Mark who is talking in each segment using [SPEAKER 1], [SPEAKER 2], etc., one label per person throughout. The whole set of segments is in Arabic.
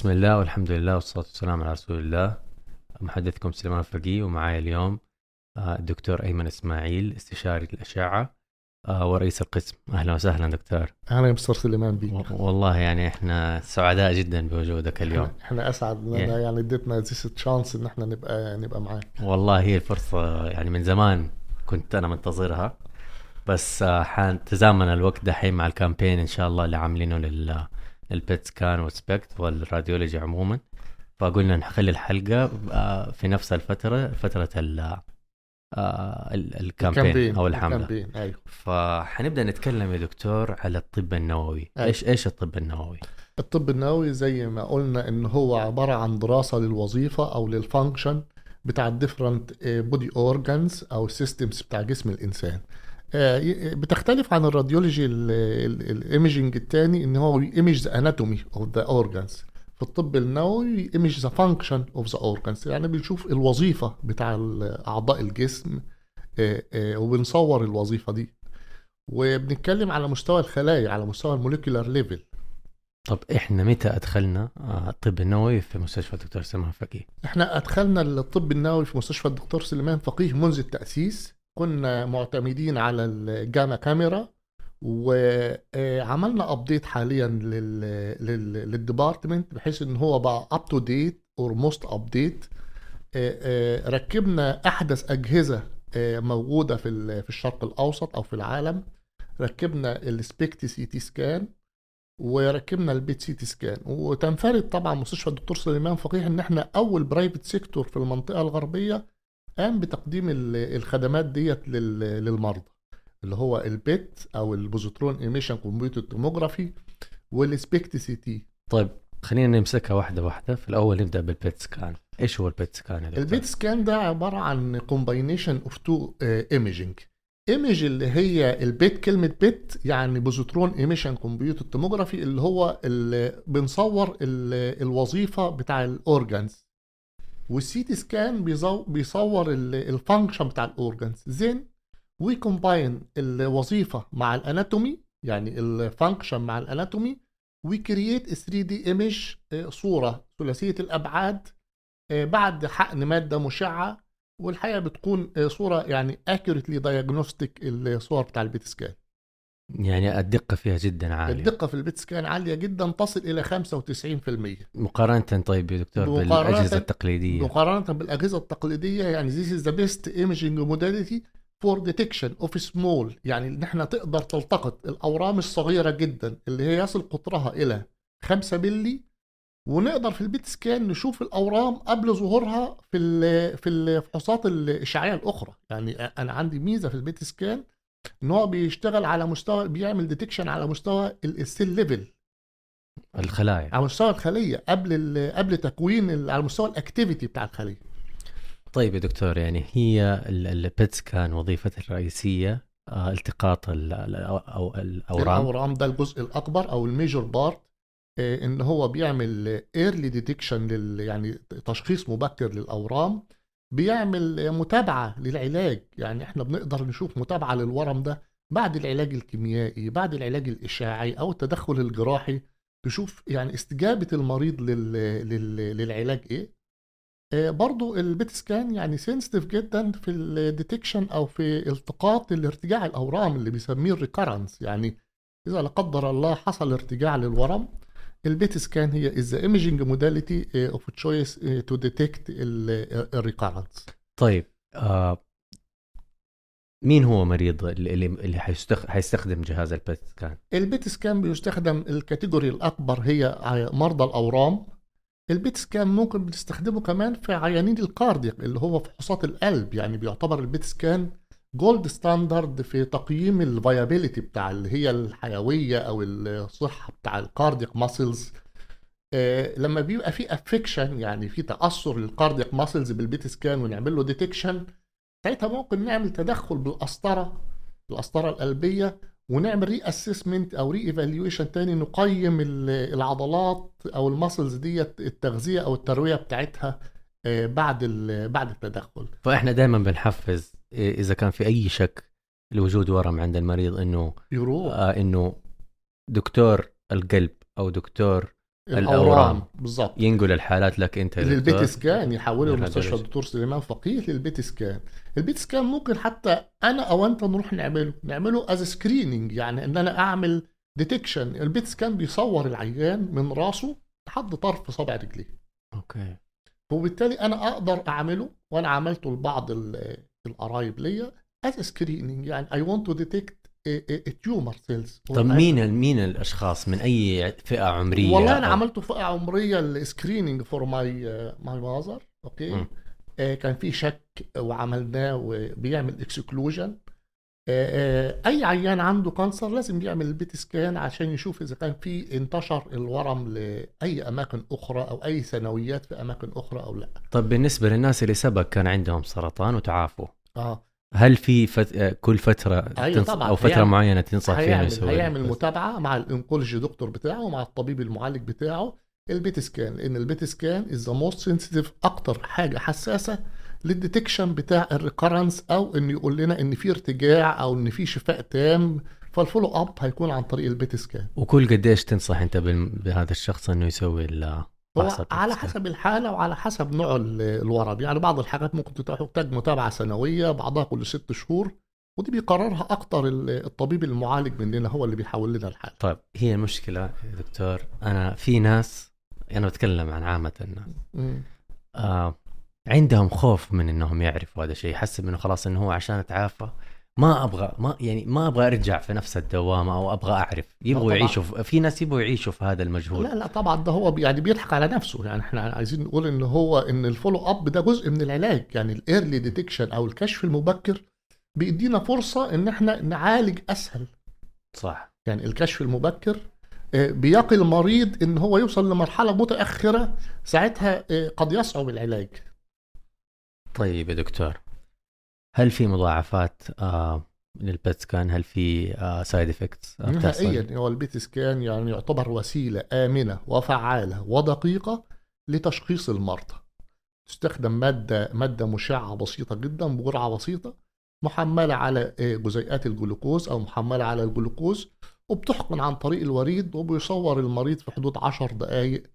[SPEAKER 1] بسم الله والحمد لله والصلاة والسلام على رسول الله. محدثكم سليمان فقيه ومعاي اليوم آه، الدكتور أيمن إسماعيل استشاري الأشعة آه، ورئيس القسم. أهلا وسهلا دكتور.
[SPEAKER 2] أهلا يا مستر سليمان بيك.
[SPEAKER 1] و- والله يعني إحنا سعداء جدا بوجودك اليوم.
[SPEAKER 2] إحنا, إحنا أسعد.
[SPEAKER 1] Yeah.
[SPEAKER 2] yeah. يعني اديتنا this chance إن إحنا نبقى نبقى معاك.
[SPEAKER 1] والله هي الفرصة يعني من زمان كنت أنا منتظرها. بس آه، حان تزامن الوقت دحين مع ال campaign إن شاء الله اللي عاملينه لل لل PET scan وال SPECT وال radiology عموما. فقلنا نخلي الحلقة آه، في نفس الفترة فترة ال آه، ال- ال campaign أو الحملة.
[SPEAKER 2] ال campaign أيوه.
[SPEAKER 1] فحنبدأ نتكلم يا دكتور على الطب النووي.
[SPEAKER 2] أيوة.
[SPEAKER 1] إيش إيش الطب النووي؟
[SPEAKER 2] الطب النووي زي ما قلنا ان هو عبارة عن دراسة للوظيفة أو لل function بتاع ال different body organs أو ال systems بتاع جسم الإنسان. بتختلف عن ال radiology ال imaging التاني إن هو image the anatomy of the organs في الطب النووي image the function of the organs يعني بنشوف الوظيفة بتاع أعضاء الجسم آه، آه، وبنصور الوظيفة دي. وبنتكلم على مستوى الخلايا على مستوى ال molecular level
[SPEAKER 1] طب إحنا متى أدخلنا آه، الطب النووي في مستشفى الدكتور سليمان فقيه؟
[SPEAKER 2] إحنا أدخلنا الطب النووي في مستشفى الدكتور سليمان فقيه منذ التأسيس. كنا معتمدين على ال gamma camera وعملنا update حاليا لل لل لل department بحيث إن هو بقى up to date or most update ركبنا أحدث أجهزة آه، موجودة في في الشرق الأوسط أو في العالم. ركبنا ال SPECT CT scan وركبنا ال PET CT scan وتنفرد طبعا مستشفى الدكتور سليمان فقيه إن إحنا أول private sector في المنطقة الغربية قام بتقديم ال- الخدمات ديت لل- للمرضى اللي هو ال PET أو ال positron emission computer tomography وال SPECT CT
[SPEAKER 1] طيب خلينا نمسكها واحدة واحدة. في الأول نبدأ بال PET scan إيش هو البيت سكان؟
[SPEAKER 2] البيت سكان ده عبارة عن combination of two imaging image اللي هي ال PET كلمة PET يعني positron emission computer tomography اللي هو اللي بنصور ال- الوظيفة بتاع ال organs وال CT scan بيصور ال function بتاع ال organs then we combine الوظيفة مع ال anatomy يعني ال function مع ال anatomy we create 3D image صورة ثلاثية الأبعاد آه، بعد حقن مادة مشعة والحقيقة بتكون آه، صورة يعني accurately diagnostic الصور بتاع ال PET scan.
[SPEAKER 1] يعني الدقة فيها جدا عالية.
[SPEAKER 2] الدقة في ال PET scan عالية جدا تصل إلى 95%
[SPEAKER 1] مقارنة طيب يا دكتور
[SPEAKER 2] مقارنة-
[SPEAKER 1] بالأجهزة التقليدية؟
[SPEAKER 2] مقارنة بالأجهزة التقليدية يعني this is the best imaging modality for detection of small. يعني ان إحنا تقدر تلتقط الأورام الصغيرة جدا اللي هي يصل قطرها إلى 5 ملي ونقدر في ال PET scan نشوف الأورام قبل ظهورها في ال- في الفحوصات الاشعاعيه الأخرى. يعني أنا عندي ميزة في ال PET scan إن هو بيشتغل على مستوى بيعمل detection على مستوى ال cell level
[SPEAKER 1] الخلايا.
[SPEAKER 2] على مستوى الخلية قبل قبل تكوين على مستوى ال activity بتاع الخلية.
[SPEAKER 1] طيب يا دكتور يعني هي ال PET scan وظيفتها الرئيسية آه، التقاط ال- ال- أو الأورام.
[SPEAKER 2] الأورام ده الجزء الأكبر أو ال major part إن هو بيعمل early detection لل يعني تشخيص مبكر للأورام. بيعمل متابعة للعلاج. يعني إحنا بنقدر نشوف متابعة للورم ده بعد العلاج الكيميائي بعد العلاج الإشعاعي أو التدخل الجراحي تشوف يعني استجابة المريض لل... لل... للعلاج إيه. آه، برضو البيت سكان يعني سنسيتيف جدا في ال detection أو في التقاط الارتجاع الأورام اللي بيسميه ال recurrence يعني إذا لا قدر الله حصل ارتجاع للورم ال PET scan هي is the imaging modality uh, of choice uh, to detect ال recurrence
[SPEAKER 1] طيب آه مين هو مريض اللي اللي اللي حيستخ... حيستخدم جهاز ال PET
[SPEAKER 2] scan؟ ال PET scan بيستخدم ال category الأكبر هي مرضى الأورام ال PET scan ممكن بنستخدمه كمان في عيانين ال cardiac اللي هو فحوصات القلب يعني بيعتبر ال PET scan gold standard في تقييم ال viability بتاع اللي هي الحيوية أو الصحة بتاع ال cardiac muscles لما بيبقى في affection يعني في تأثر لل cardiac muscles بال PET scan ونعمل له detection ساعتها ممكن نعمل تدخل بالقسطرة القسطرة القلبية ونعمل reassessment أو reevaluation تاني نقيم ال- العضلات أو ال muscles ديت التغذية أو التروية بتاعتها آه، بعد بعد التدخل.
[SPEAKER 1] فإحنا دائما بنحفز إذا كان في أي شك لوجود ورم عند المريض إنه
[SPEAKER 2] يروح.
[SPEAKER 1] آه إنه دكتور القلب أو دكتور الأورام
[SPEAKER 2] بالظبط
[SPEAKER 1] ينقل الحالات لك أنت
[SPEAKER 2] لل
[SPEAKER 1] PET
[SPEAKER 2] scan يحوله. لمستشفى الدكتور سليمان فقيه لل PET scan. ال PET scan ممكن حتى أنا أو أنت نروح نعمله. نعمله as screening يعني إن أنا أعمل detection ال PET scan بيصور العيان من راسه لحد طرف صابع رجليه.
[SPEAKER 1] okay.
[SPEAKER 2] وبالتالي أنا أقدر أعمله وأنا عملته لبعض ال- القرايب ليا. as screening يعني I want to detect tumor cells
[SPEAKER 1] طب مين مين الأشخاص؟ من أي فئة عمرية؟
[SPEAKER 2] والله أنا
[SPEAKER 1] أو-
[SPEAKER 2] عملته فئة عمرية ال screening for my my
[SPEAKER 1] mother
[SPEAKER 2] okay كان في شك وعملناه وبيعمل exclusion أي عيان عنده cancer لازم يعمل ال PET scan عشان يشوف إذا كان في انتشر الورم لأي أماكن أخرى أو أي ثانويات في أماكن أخرى أو لا
[SPEAKER 1] طب بالنسبة للناس اللي سبق كان عندهم سرطان وتعافوا
[SPEAKER 2] آه
[SPEAKER 1] هل في فت... آه، كل فترة
[SPEAKER 2] أيوة
[SPEAKER 1] تنص...
[SPEAKER 2] طبعاً.
[SPEAKER 1] أو فترة
[SPEAKER 2] هيعمل-
[SPEAKER 1] معينة تنصح فيها
[SPEAKER 2] هيعمل
[SPEAKER 1] يسوي
[SPEAKER 2] هيعمل متابعة مع ال oncology دكتور بتاعه ومع الطبيب المعالج بتاعه ال PET scan لأن ال PET scan is the most sensitive أكتر حاجة حساسة لل detection بتاع ال recurrence أو إن يقول لنا إن في ارتجاع أو إن في شفاء تام فال follow up هيكون عن طريق ال PET scan
[SPEAKER 1] وكل قديش تنصح أنت. بهذا الشخص إنه يسوي ال...
[SPEAKER 2] هو على؟ حسب الحالة وعلى حسب نوع ال- الورم يعني بعض الحاجات ممكن تحتاج متابعة سنوية بعضها كل ست شهور ودي بيقررها أكتر ال- الطبيب المعالج مننا هو اللي بيحول لنا الحالة
[SPEAKER 1] طيب هي المشكلة يا دكتور أنا في ناس أنا بتكلم عن عامة الناس. آه عندهم خوف من إنهم يعرفوا هذا الشيء يحسب إنه خلاص إنه هو عشان أتعافى. ما أبغى ما يعني ما أبغى أرجع في نفس الدوامة أو أبغى أعرف. يبغوا. يعيشوا في, ناس يبغوا يعيشوا في هذا المجهول.
[SPEAKER 2] لا لا طبعا ده هو يعني بيضحك على نفسه. يعني إحنا عايزين نقول ان هو إن ال follow up ده جزء من العلاج. يعني ال early detection أو الكشف المبكر بيدينا فرصة إن إحنا نعالج أسهل.
[SPEAKER 1] صح.
[SPEAKER 2] يعني الكشف المبكر آه، بيقي المريض إن هو يوصل لمرحلة متأخرة ساعتها آه، قد يصعب العلاج
[SPEAKER 1] طيب يا دكتور هل في مضاعفات آه لل PET scan هل في آه side effects
[SPEAKER 2] نهائيا هو ال PET scan يعني يعتبر وسيلة آمنة وفعالة ودقيقة لتشخيص المرضى. تستخدم مادة مادة مشعة بسيطة جدا بجرعة بسيطة محملة على آه، جزيئات الجلوكوز أو محملة على الجلوكوز وبتحقن عن طريق الوريد وبيصور المريض في حدود 10 دقايق.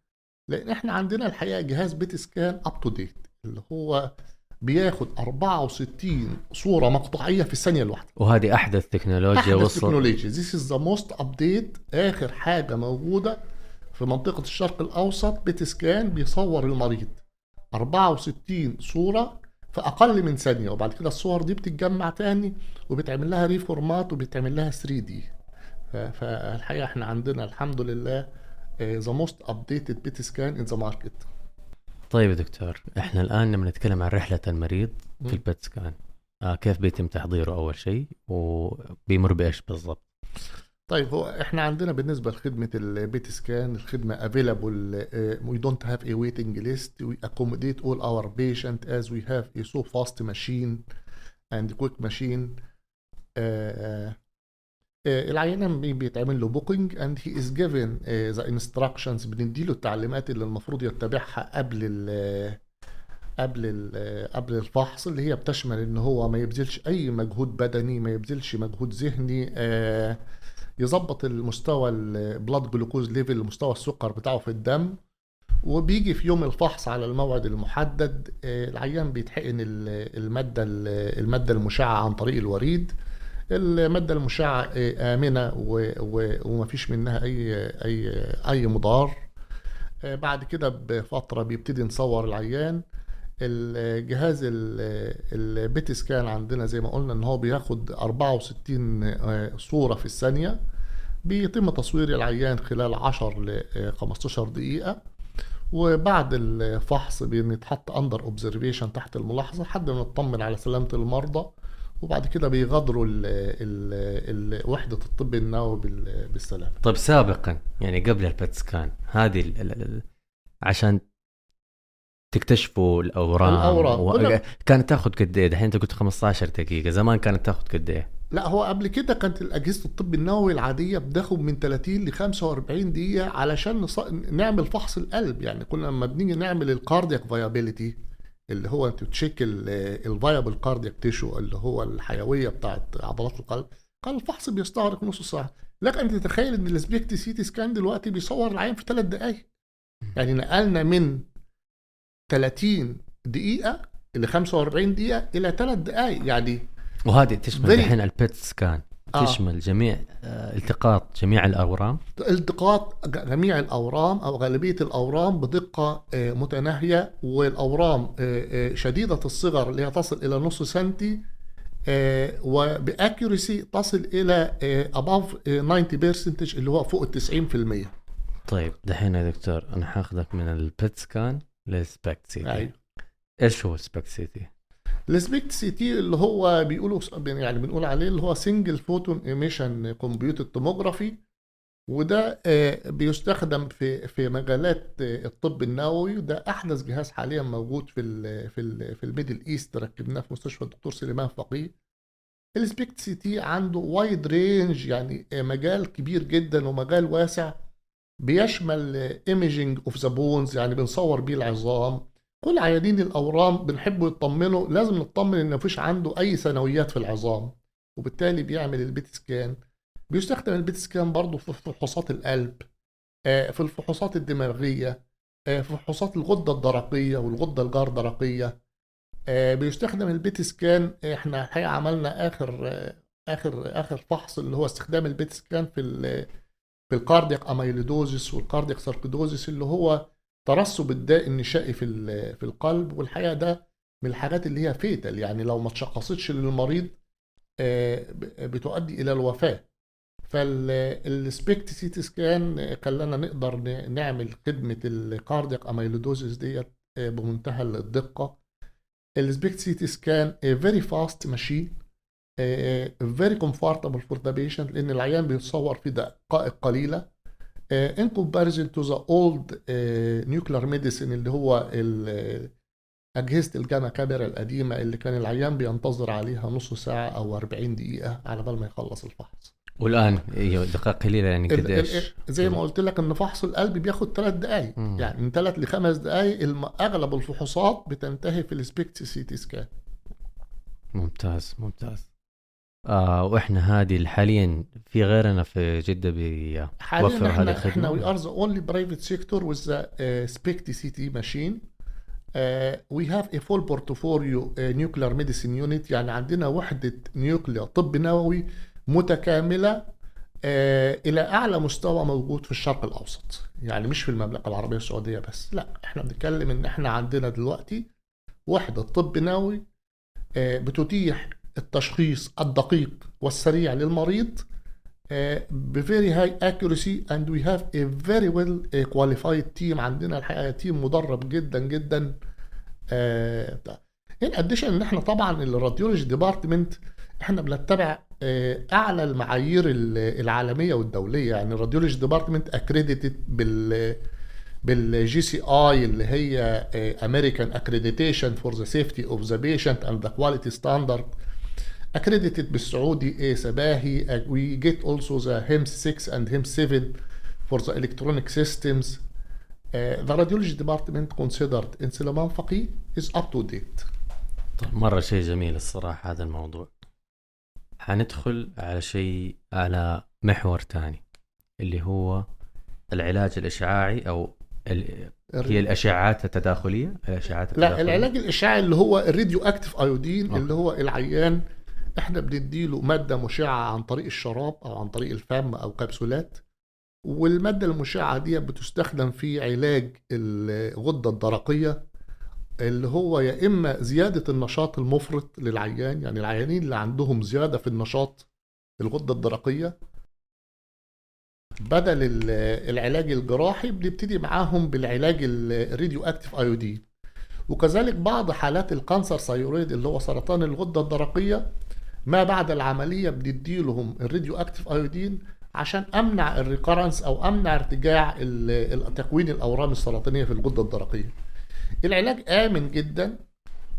[SPEAKER 2] لأن إحنا عندنا الحقيقة جهاز PET scan up to date اللي هو بياخد 64 صورة مقطعية في الثانية الواحدة.
[SPEAKER 1] وهذه أحدث تكنولوجيا
[SPEAKER 2] أحدث
[SPEAKER 1] وصل.
[SPEAKER 2] تكنولوجيا. This is the most update آخر حاجة موجودة في منطقة الشرق الأوسط PET scan بيصور المريض. 64 صورة في أقل من ثانية وبعد كده الصور دي بتتجمع تاني وبيتعمل لها reformat وبيتعمل لها 3D فالحقيقة إحنا عندنا الحمد لله the most updated PET scan in the market
[SPEAKER 1] طيب يا دكتور إحنا الآن لما نتكلم عن رحلة المريض. في ال PET scan آه كيف بيتم تحضيره أول شيء؟ وبيمر بإيش بالضبط؟
[SPEAKER 2] طيب هو إحنا عندنا بالنسبة لخدمة ال PET scan الخدمة don't have a waiting list. We accommodate all our patient as we have a so fast machine and quick machine. uh, uh, العيان بي- بيتعمل له booking he is given uh, the instructions بنديله التعليمات اللي المفروض يتبعها قبل ال قبل ال قبل الفحص اللي هي بتشمل إن هو ما يبذلش أي مجهود بدني ما يبذلش مجهود ذهني آه يظبط المستوى ال blood glucose level مستوى السكر بتاعه في الدم. وبيجي في يوم الفحص على الموعد المحدد آه، العيان بيتحقن ال- المادة ال- المادة المشعة عن طريق الوريد. المادة المشعة آه، آمنة و- و- ومفيش منها أي أي أي مضار. آه، بعد كده بفترة بيبتدي نصور العيان. الجهاز ال- PET scan عندنا زي ما قلنا إن هو بياخد 64 آه، صورة في الثانية. بيتم تصوير العيان خلال 10 ل 15 دقيقة. وبعد الفحص بنتحط under observation تحت الملاحظة لحد ما نطمن على سلامة المرضى. وبعد كده بيغادروا ال ال ال وحدة الطب النووي بال- بالسلامة
[SPEAKER 1] طيب سابقا يعني قبل ال PET scan هذه ال ال ال عشان تكتشفوا الأورام
[SPEAKER 2] الأورام.
[SPEAKER 1] و... كانت تأخذ قد إيه؟ دحين انت قلت 15 دقيقة زمان كانت تأخذ قد إيه؟
[SPEAKER 2] لا هو قبل كده كانت الأجهزة الطب النووي العادية بتاخد من 30 ل 45 دقيقة علشان نص... نعمل فحص القلب يعني كنا لما بنيجي نعمل ال cardiac viability اللي هو check ال viable cardiac tissue اللي هو الحيوية بتاعت عضلات القلب. كان الفحص بيستغرق نص ساعة. لكن انت تتخيل إن ال SPECT CT scan دلوقتي بيصور العيان في ثلاث دقائق يعني نقلنا من 30 دقيقة ل 45 دقيقة إلى 3 دقائق يعني
[SPEAKER 1] وهذه تشمل الحين ال PET scan
[SPEAKER 2] آه.
[SPEAKER 1] تشمل جميع آه، التقاط جميع الأورام
[SPEAKER 2] التقاط جميع الأورام أو غالبية الأورام بدقة آه، متناهية والأورام شديدة الصغر اللي هي تصل إلى نص سنتي وب accuracy تصل إلى above 90% اللي هو فوق ال 90%
[SPEAKER 1] طيب دحين يا دكتور أنا حاخذك من ال PET scan لل
[SPEAKER 2] SPECT
[SPEAKER 1] CT. إيش هو ال SPECT
[SPEAKER 2] CT؟ ال SPECT CT اللي هو بيقولوا يعني بنقول عليه اللي هو single photon emission computed tomography وده آه، بيستخدم في في مجالات آه، الطب النووي. وده أحدث جهاز حاليا موجود في ال في ال في ال Middle East. ركبناه في مستشفى الدكتور سليمان فقيه. ال SPECT CT عنده wide range يعني آه، مجال كبير جدا ومجال واسع. بيشمل imaging of the bones يعني بنصور بيه العظام. كل عيانين الأورام بنحبوا يطمنوا لازم نطمن إن مفيش عنده أي ثانويات في العظام وبالتالي بيعمل ال PET scan. بيستخدم ال PET scan برضه في فحوصات القلب آه، في الفحوصات الدماغية آه، في فحوصات الغدة الدرقية والغدة الجار درقية آه، بيستخدم ال PET scan إحنا الحقيقة عملنا آخر آخر آخر فحص اللي هو استخدام ال PET scan في في ال cardiac amyloidosis وال cardiac sarcoidosis اللي هو ترسب الداء النشائي في في القلب والحقيقة ده من الحاجات اللي هي vital يعني لو ما تشخصتش للمريض آه، بتؤدي إلى الوفاة. فال SPECT CT scan خلانا نقدر نعمل خدمة ال cardiac amyloidosis ديت آه، بمنتهى الدقة. ال SPECT CT scan very fast machine very comfortable for the patient لأن العيان بيتصور في دقائق قليلة. in comparison to the old nuclear medicine اللي هو ال- أجهزة ال gamma camera القديمة اللي كان العيان بينتظر عليها نص ساعة أو 40 دقيقة على بال ما يخلص الفحص
[SPEAKER 1] والآن أيوه دقائق قليلة يعني قديش؟
[SPEAKER 2] زي ما قلت لك إن فحص القلب بياخد ثلاث دقائق
[SPEAKER 1] مم.
[SPEAKER 2] يعني من ثلاث لخمس دقائق أغلب الفحوصات بتنتهي في ال SPECT CT scan
[SPEAKER 1] ممتاز ممتاز آه وإحنا هذه حاليا في غيرنا في جدة بيوفر هذه
[SPEAKER 2] الخدمة. إحنا we are the only private sector SPECT CT machine. Uh, we have a full portfolio uh, nuclear medicine unit. يعني عندنا وحدة nuclear طب نووي متكاملة uh, إلى أعلى مستوى موجود في الشرق الأوسط. يعني مش في المملكة العربية السعودية بس لا إحنا بنتكلم إن إحنا عندنا دلوقتي وحدة طب نووي uh, بتتيح التشخيص الدقيق والسريع للمريض بفيري هاي accuracy and we have a very well uh, qualified team. عندنا الحقيقة تيم مدرب جدا جدا آه، in addition ان إحنا طبعا ال radiology department إحنا بنتبع آه، أعلى المعايير ال- العالمية والدولية. يعني ال radiology department accredited بال بال JCI اللي هي American accreditation for the safety of the patient and the quality standard accredited بالسعودي A uh, we get also the HIMSS 6 and HIMSS 7 for the electronic systems uh, the radiology department considered in سليمان فقيه is up to date
[SPEAKER 1] طيب مرة شيء جميل الصراحة هذا الموضوع حندخل على شيء على محور تاني اللي هو العلاج الإشعاعي أو ال... هي الأشعاعات التداخلية الأشعاعات
[SPEAKER 2] لا
[SPEAKER 1] التداخلية.
[SPEAKER 2] العلاج الإشعاعي اللي هو الراديو اكتيف آيودين
[SPEAKER 1] آه.
[SPEAKER 2] اللي هو العيان إحنا بنديله مادة مشعة عن طريق الشراب أو عن طريق الفم أو كبسولات والمادة المشعة دي بتستخدم في علاج الغدة الدرقية اللي هو يا إما زيادة النشاط المفرط للعيان يعني العيانين اللي عندهم زيادة في النشاط الغدة الدرقية. بدل ال- العلاج الجراحي بنبتدي معاهم بالعلاج ال radioactive iodine وكذلك بعض حالات ال cancer thyroid اللي هو سرطان الغدة الدرقية ما بعد العملية بنديلهم ال radioactive iodine عشان أمنع ال recurrence أو أمنع ارتجاع تكوين الأورام السرطانية في الغدة الدرقية. العلاج آمن جدا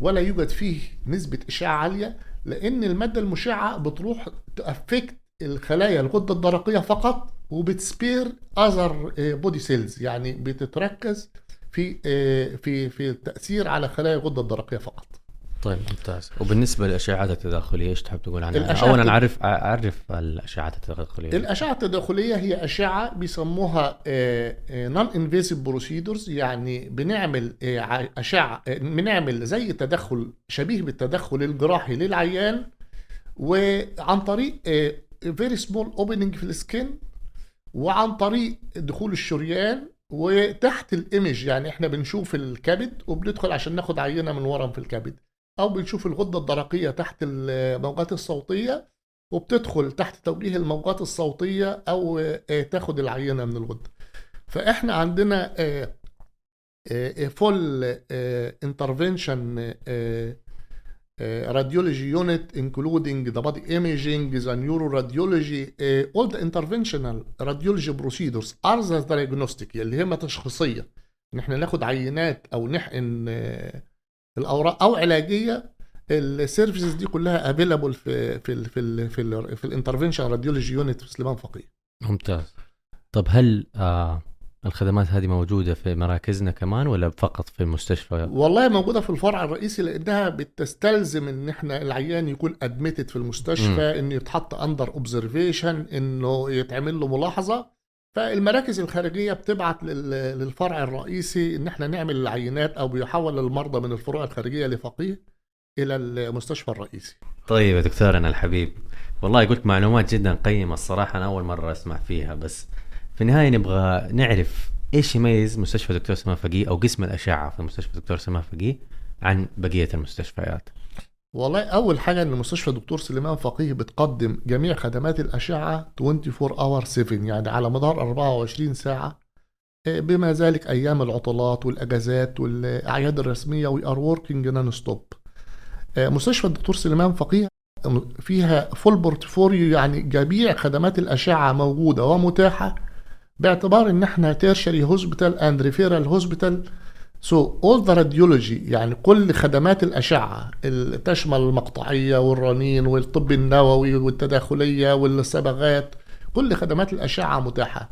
[SPEAKER 2] ولا يوجد فيه نسبة إشعاع عالية لأن المادة المشعة بتروح ت affect الخلايا الغدة الدرقية فقط وبت spare other body cells يعني بتتركز في آه، في في التاثير على خلايا الغدة الدرقية فقط.
[SPEAKER 1] طيب ممتاز. وبالنسبة للاشعاعات التداخلية إيش تحب تقول عنها؟ اولا اعرف أعرف الاشعاعات التداخلية.
[SPEAKER 2] الأشعة التداخلية هي أشعة بيسموها non-invasive procedures يعني بنعمل آه، أشعة آه، بنعمل زي تدخل شبيه بالتدخل الجراحي للعيان وعن طريق very small opening في ال skin وعن طريق دخول الشريان وتحت ال image يعني إحنا بنشوف الكبد وبندخل عشان ناخد عينة من ورم في الكبد. أو بنشوف الغدة الدرقية تحت الموجات الصوتية وبتدخل تحت توجيه الموجات الصوتية أو آه، تاخد العينة من الغدة. فإحنا عندنا full intervention radiology unit including the body imaging, the neuroradiology, uh, all the interventional radiology procedures are the diagnostic اللي هي تشخيصية. ان إحنا ناخد عينات أو نحقن آه، الأورام أو علاجية ال services دي كلها available في في ال في ال في ال في ال intervention radiology unit في سليمان فقيه.
[SPEAKER 1] ممتاز. طب هل آه الخدمات هذه موجودة في مراكزنا كمان ولا فقط في المستشفى؟
[SPEAKER 2] والله موجودة في الفرع الرئيسي لأنها بتستلزم إن إحنا العيان يكون admitted في المستشفى إنه يتحط under observation إنه يتعمل له ملاحظة. فالمراكز الخارجية بتبعت لل- للفرع الرئيسي إن إحنا نعمل العينات أو بيحول المرضى من الفروع الخارجية لفقيه إلى المستشفى الرئيسي.
[SPEAKER 1] طيب يا دكتورنا الحبيب والله قلت معلومات جدا قيمة الصراحة أنا أول مرة أسمع فيها بس في النهاية نبغى نعرف إيش يميز مستشفى دكتور سمان فقيه أو قسم الأشعة في مستشفى دكتور سمان فقيه عن بقية المستشفيات؟
[SPEAKER 2] والله أول حاجة إن مستشفى دكتور سليمان فقيه بتقدم جميع خدمات الأشعة 24 over 7 يعني على مدار 24 ساعة. آه، بما ذلك أيام العطلات والأجازات والأعياد الرسمية و we are working non-stop مستشفى الدكتور سليمان فقيه فيها full portfolio يعني جميع خدمات الأشعة موجودة ومتاحة باعتبار إن إحنا tertiary hospital and referral hospital so all the radiology يعني كل خدمات الأشعة اللي تشمل المقطعية والرنين والطب النووي والتداخلية والصبغات كل خدمات الأشعة متاحة.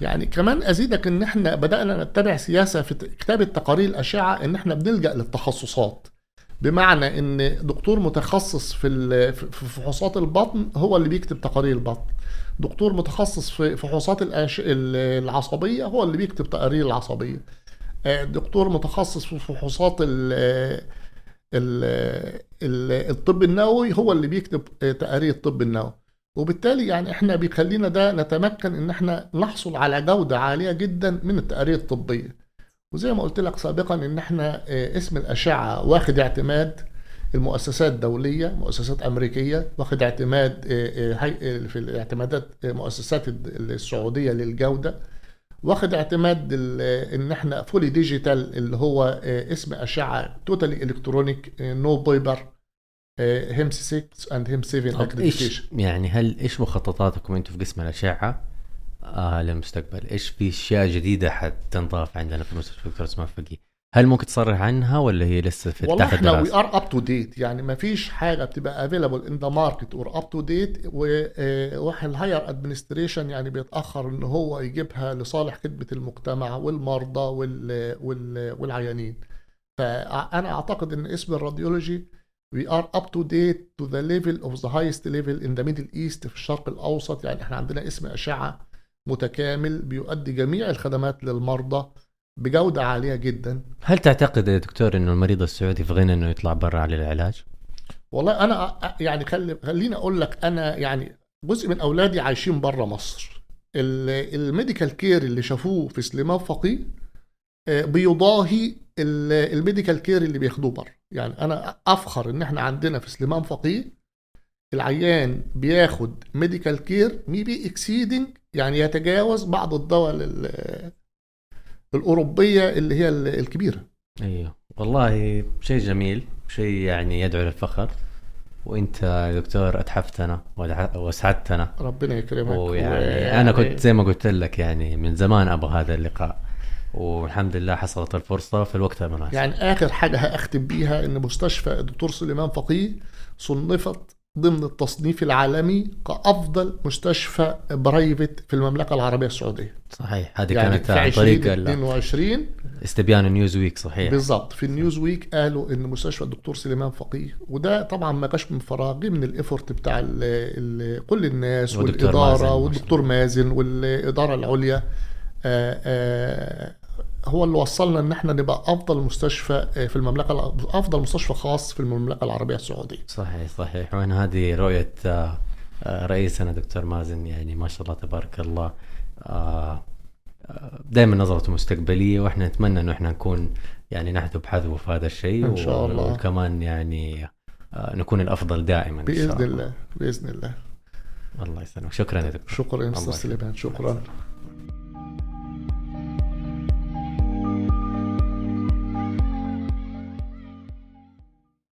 [SPEAKER 2] يعني كمان أزيدك إن إحنا بدأنا نتبع سياسة في كتابة تقارير الأشعة إن إحنا بنلجأ للتخصصات. بمعنى إن دكتور متخصص في في فحوصات البطن هو اللي بيكتب تقارير البطن. دكتور متخصص في فحوصات العصبية هو اللي بيكتب تقارير العصبية. دكتور متخصص في فحوصات ال ال الطب النووي هو اللي بيكتب آه، تقارير الطب النووي. وبالتالي يعني إحنا بيخلينا ده نتمكن إن إحنا نحصل على جودة عالية جدا من التقارير الطبية. وزي ما قلت لك سابقا إن إحنا آه، قسم الأشعة واخد اعتماد المؤسسات الدولية مؤسسات أمريكية واخد اعتماد آه، آه، آه، في الاعتمادات آه، مؤسسات السعودية للجودة. واخد اعتماد ان إحنا fully digital اللي هو آه، قسم أشعة totally electronic no paper HIMSS 6 and HIMSS 7
[SPEAKER 1] طب إيش
[SPEAKER 2] accreditation
[SPEAKER 1] يعني هل إيش مخططاتكم أنتم في قسم الأشعة آه للمستقبل؟ إيش في أشياء جديدة حتنضاف عندنا في مستشفى دكتور سمان فقيه؟ هل ممكن تصرح عنها ولا هي لسه في
[SPEAKER 2] والله
[SPEAKER 1] تحت
[SPEAKER 2] إحنا
[SPEAKER 1] we?
[SPEAKER 2] are up to date يعني ما فيش حاجة بتبقى available in the market or up to date واحد ال higher administration يعني بيتأخر إن هو يجيبها لصالح خدمة المجتمع والمرضى وال وال والعيانين. فأنا أعتقد إن قسم ال radiology we are up to date to the level of the highest level in the middle east في الشرق الأوسط. يعني إحنا عندنا قسم أشعة متكامل بيؤدي جميع الخدمات للمرضى. بجودة عالية جدا.
[SPEAKER 1] هل تعتقد يا دكتور إنه المريض السعودي في غنى إنه يطلع برا على العلاج؟
[SPEAKER 2] والله أنا يعني خلي خليني أقول لك أنا يعني جزء من أولادي عايشين بره مصر. ال- ال medical care اللي شافوه في سليمان فقيه آه، بيضاهي ال- ال medical care اللي بياخدوه بره يعني أنا أفخر إن إحنا عندنا في سليمان فقيه العيان بياخد medical care maybe exceeding يعني يتجاوز بعض الدول ال- الأوروبية اللي هي ال- الكبيرة.
[SPEAKER 1] أيوه والله شيء جميل شيء يعني يدعو للفخر. وأنت يا دكتور أتحفتنا وأسعدتنا.
[SPEAKER 2] ربنا يكرمك
[SPEAKER 1] ويعني أنا كنت زي ما قلت لك يعني من زمان أبغى هذا اللقاء. والحمد لله حصلت الفرصة في الوقت المناسب.
[SPEAKER 2] يعني آخر حاجة هختم بيها إن مستشفى الدكتور سليمان فقيه صنفت ضمن التصنيف العالمي كأفضل مستشفى private في المملكة العربية السعودية.
[SPEAKER 1] صحيح هذه
[SPEAKER 2] يعني
[SPEAKER 1] كانت
[SPEAKER 2] في
[SPEAKER 1] عن طريق ال-
[SPEAKER 2] 2022
[SPEAKER 1] استبيان نيوز ويك صحيح.
[SPEAKER 2] بالضبط في النيوز ويك قالوا إن مستشفى الدكتور سليمان فقيه وده طبعا ما جاش من فراغ من ال effort بتاع ال ال كل الناس
[SPEAKER 1] مازن،
[SPEAKER 2] والإدارة
[SPEAKER 1] شاء
[SPEAKER 2] والدكتور مازن والإدارة العليا. آه، آه، هو اللي وصلنا إن إحنا نبقى أفضل مستشفى آه، في المملكة أفضل مستشفى خاص في المملكة العربية السعودية.
[SPEAKER 1] صحيح صحيح. وين هذه رؤية آه، آه، رئيسنا دكتور مازن يعني ما شاء الله تبارك الله. دائما نظرته مستقبلية وإحنا نتمنى إنه إحنا نكون يعني نحذو بحذو في هذا الشيء
[SPEAKER 2] إن شاء الله.
[SPEAKER 1] وكمان يعني آه، نكون الأفضل دائما إن شاء
[SPEAKER 2] باذن
[SPEAKER 1] الله.
[SPEAKER 2] بإذن الله.
[SPEAKER 1] الله يسلمك. شكرا يا دكتور.
[SPEAKER 2] شكرا
[SPEAKER 1] أستاذ.
[SPEAKER 2] سليمان. شكرا.